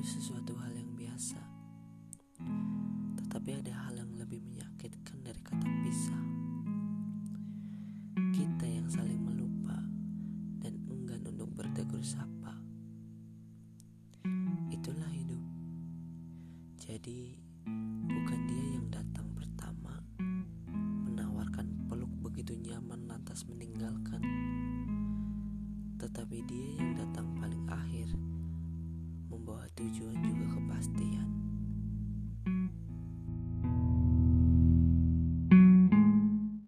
itu sesuatu hal yang biasa. Tetapi ada hal yang lebih menyakitkan dari kata pisah. Kita yang saling melupa dan enggan untuk bertegur sapa. Itulah hidup. Jadi, bukan dia yang datang pertama, menawarkan peluk begitu nyaman lantas meninggalkan. Tetapi dia yang datang tujuannya